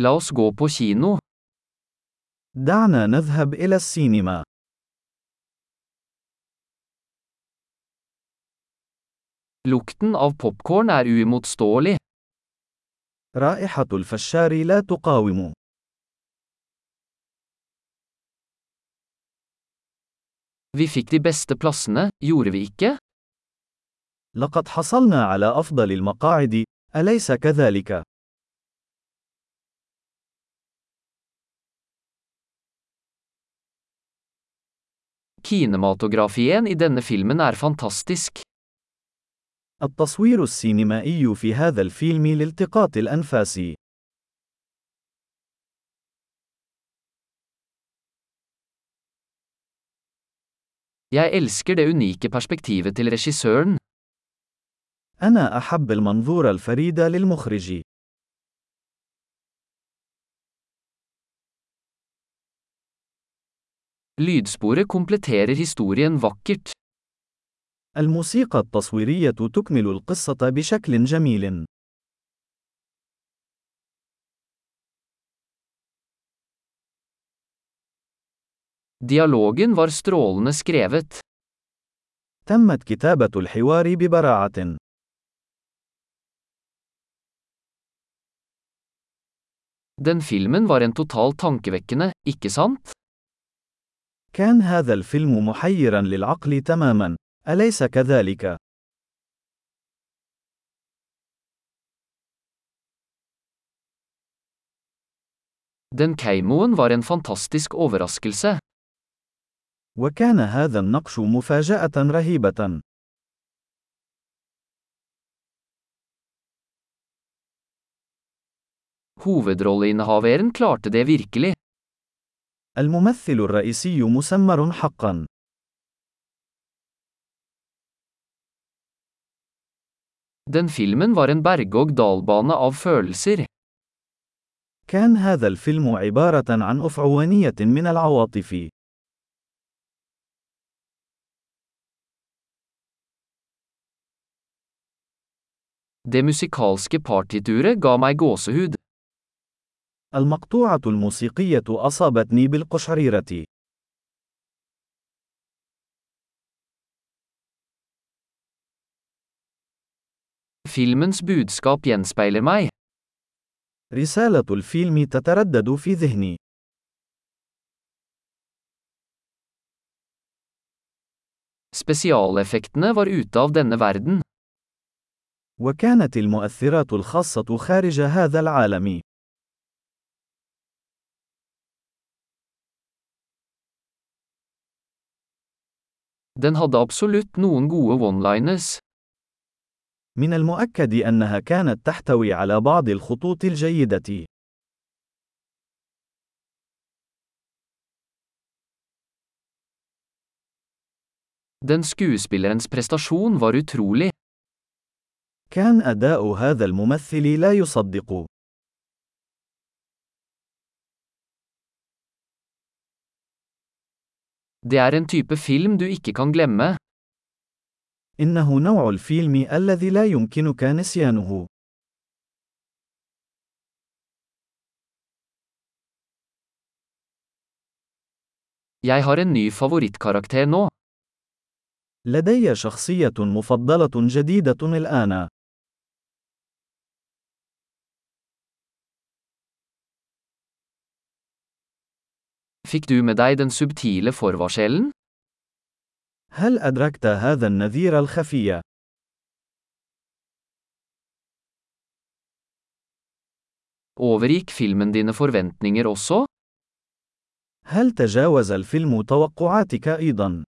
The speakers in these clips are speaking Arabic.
La oss gå på kino. دعنا نذهب إلى السينما. Lukten av popcorn er uimotståelig. رائحة الفشار لا تقاوم. Vi fikk de beste plassene, gjorde vi ikke? لقد حصلنا على أفضل المقاعد، أليس كذلك؟ Kinematografien i denne filmen er fantastisk. التصوير السينمائي في هذا الفيلم لالتقاط الأنفاس. Jeg elsker det unike perspektivet til regissøren. أنا أحب المنظور الفريد للمخرج. Lydsporet kompletterer historien vakkert. الموسيقى التصويرية تكمل القصة بشكل جميل. Dialogen var strålende skrevet. تمت كتابة الحوار ببراعة. Den filmen var en total tankevekkende, ikke sant? كان هذا الفيلم محيرا للعقل تماما، أليس كذلك؟ Den keimoen var en fantastisk overraskelse. وكان هذا النقش مفاجأة رهيبة. Hovedrolleinnehaveren klarte det virkelig. الممثل الرئيسي مسمر حقا. Den filmen var en berg-og-dal-bane av følelser. كان هذا الفيلم عبارة عن أفعوانية من العواطف. Det musikalske partituret ga meg gåsehud. المقطوعة الموسيقية أصابتني بالقشعريرة. Filmens budskap gjenspeiler meg. رسالة الفيلم تتردد في ذهني. Spesialeffektene var ute av denne verden. وكانت المؤثرات الخاصة خارج هذا العالم. Den hadde absolutt noen gode one-liners. من المؤكد أنها كانت تحتوي على بعض الخطوط الجيدة. Den skuespillerens prestasjon var utrolig. كان أداء هذا الممثل لا يصدق. Det er en type film du ikke kan glemme. إنه نوع الفيلم الذي لا يمكنك نسيانه. Jeg har en ny favorittkarakter nå. لدي شخصية مفضلة جديدة الآن. Fikk du med deg den subtile forvarselen? هل أدركت هذا النذير الخفي؟ Overgikk filmen dine forventninger også? هل تجاوز الفيلم توقعاتك أيضا؟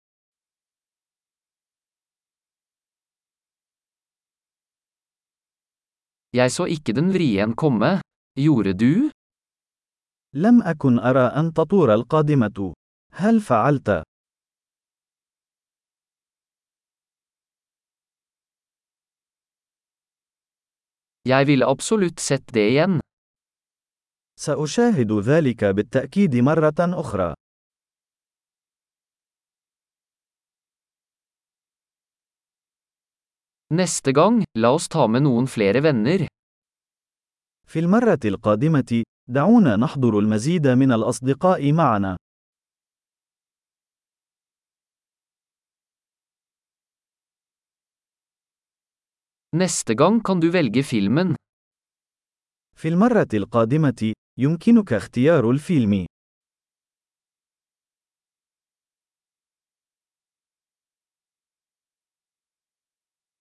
Jeg så ikke den vrien komme. Gjorde du? لم أكن أرى أن تطور القادمة. هل فعلت؟ Jeg ville absolutt sett det igjen. سأشاهد ذلك بالتأكيد مرة أخرى. Neste gang, la oss ta med noen flere venner. في المرة القادمة، دعونا نحضر المزيد من الأصدقاء معنا. Neste gang kan du velge filmen. في المرة القادمة، يمكنك اختيار الفيلم.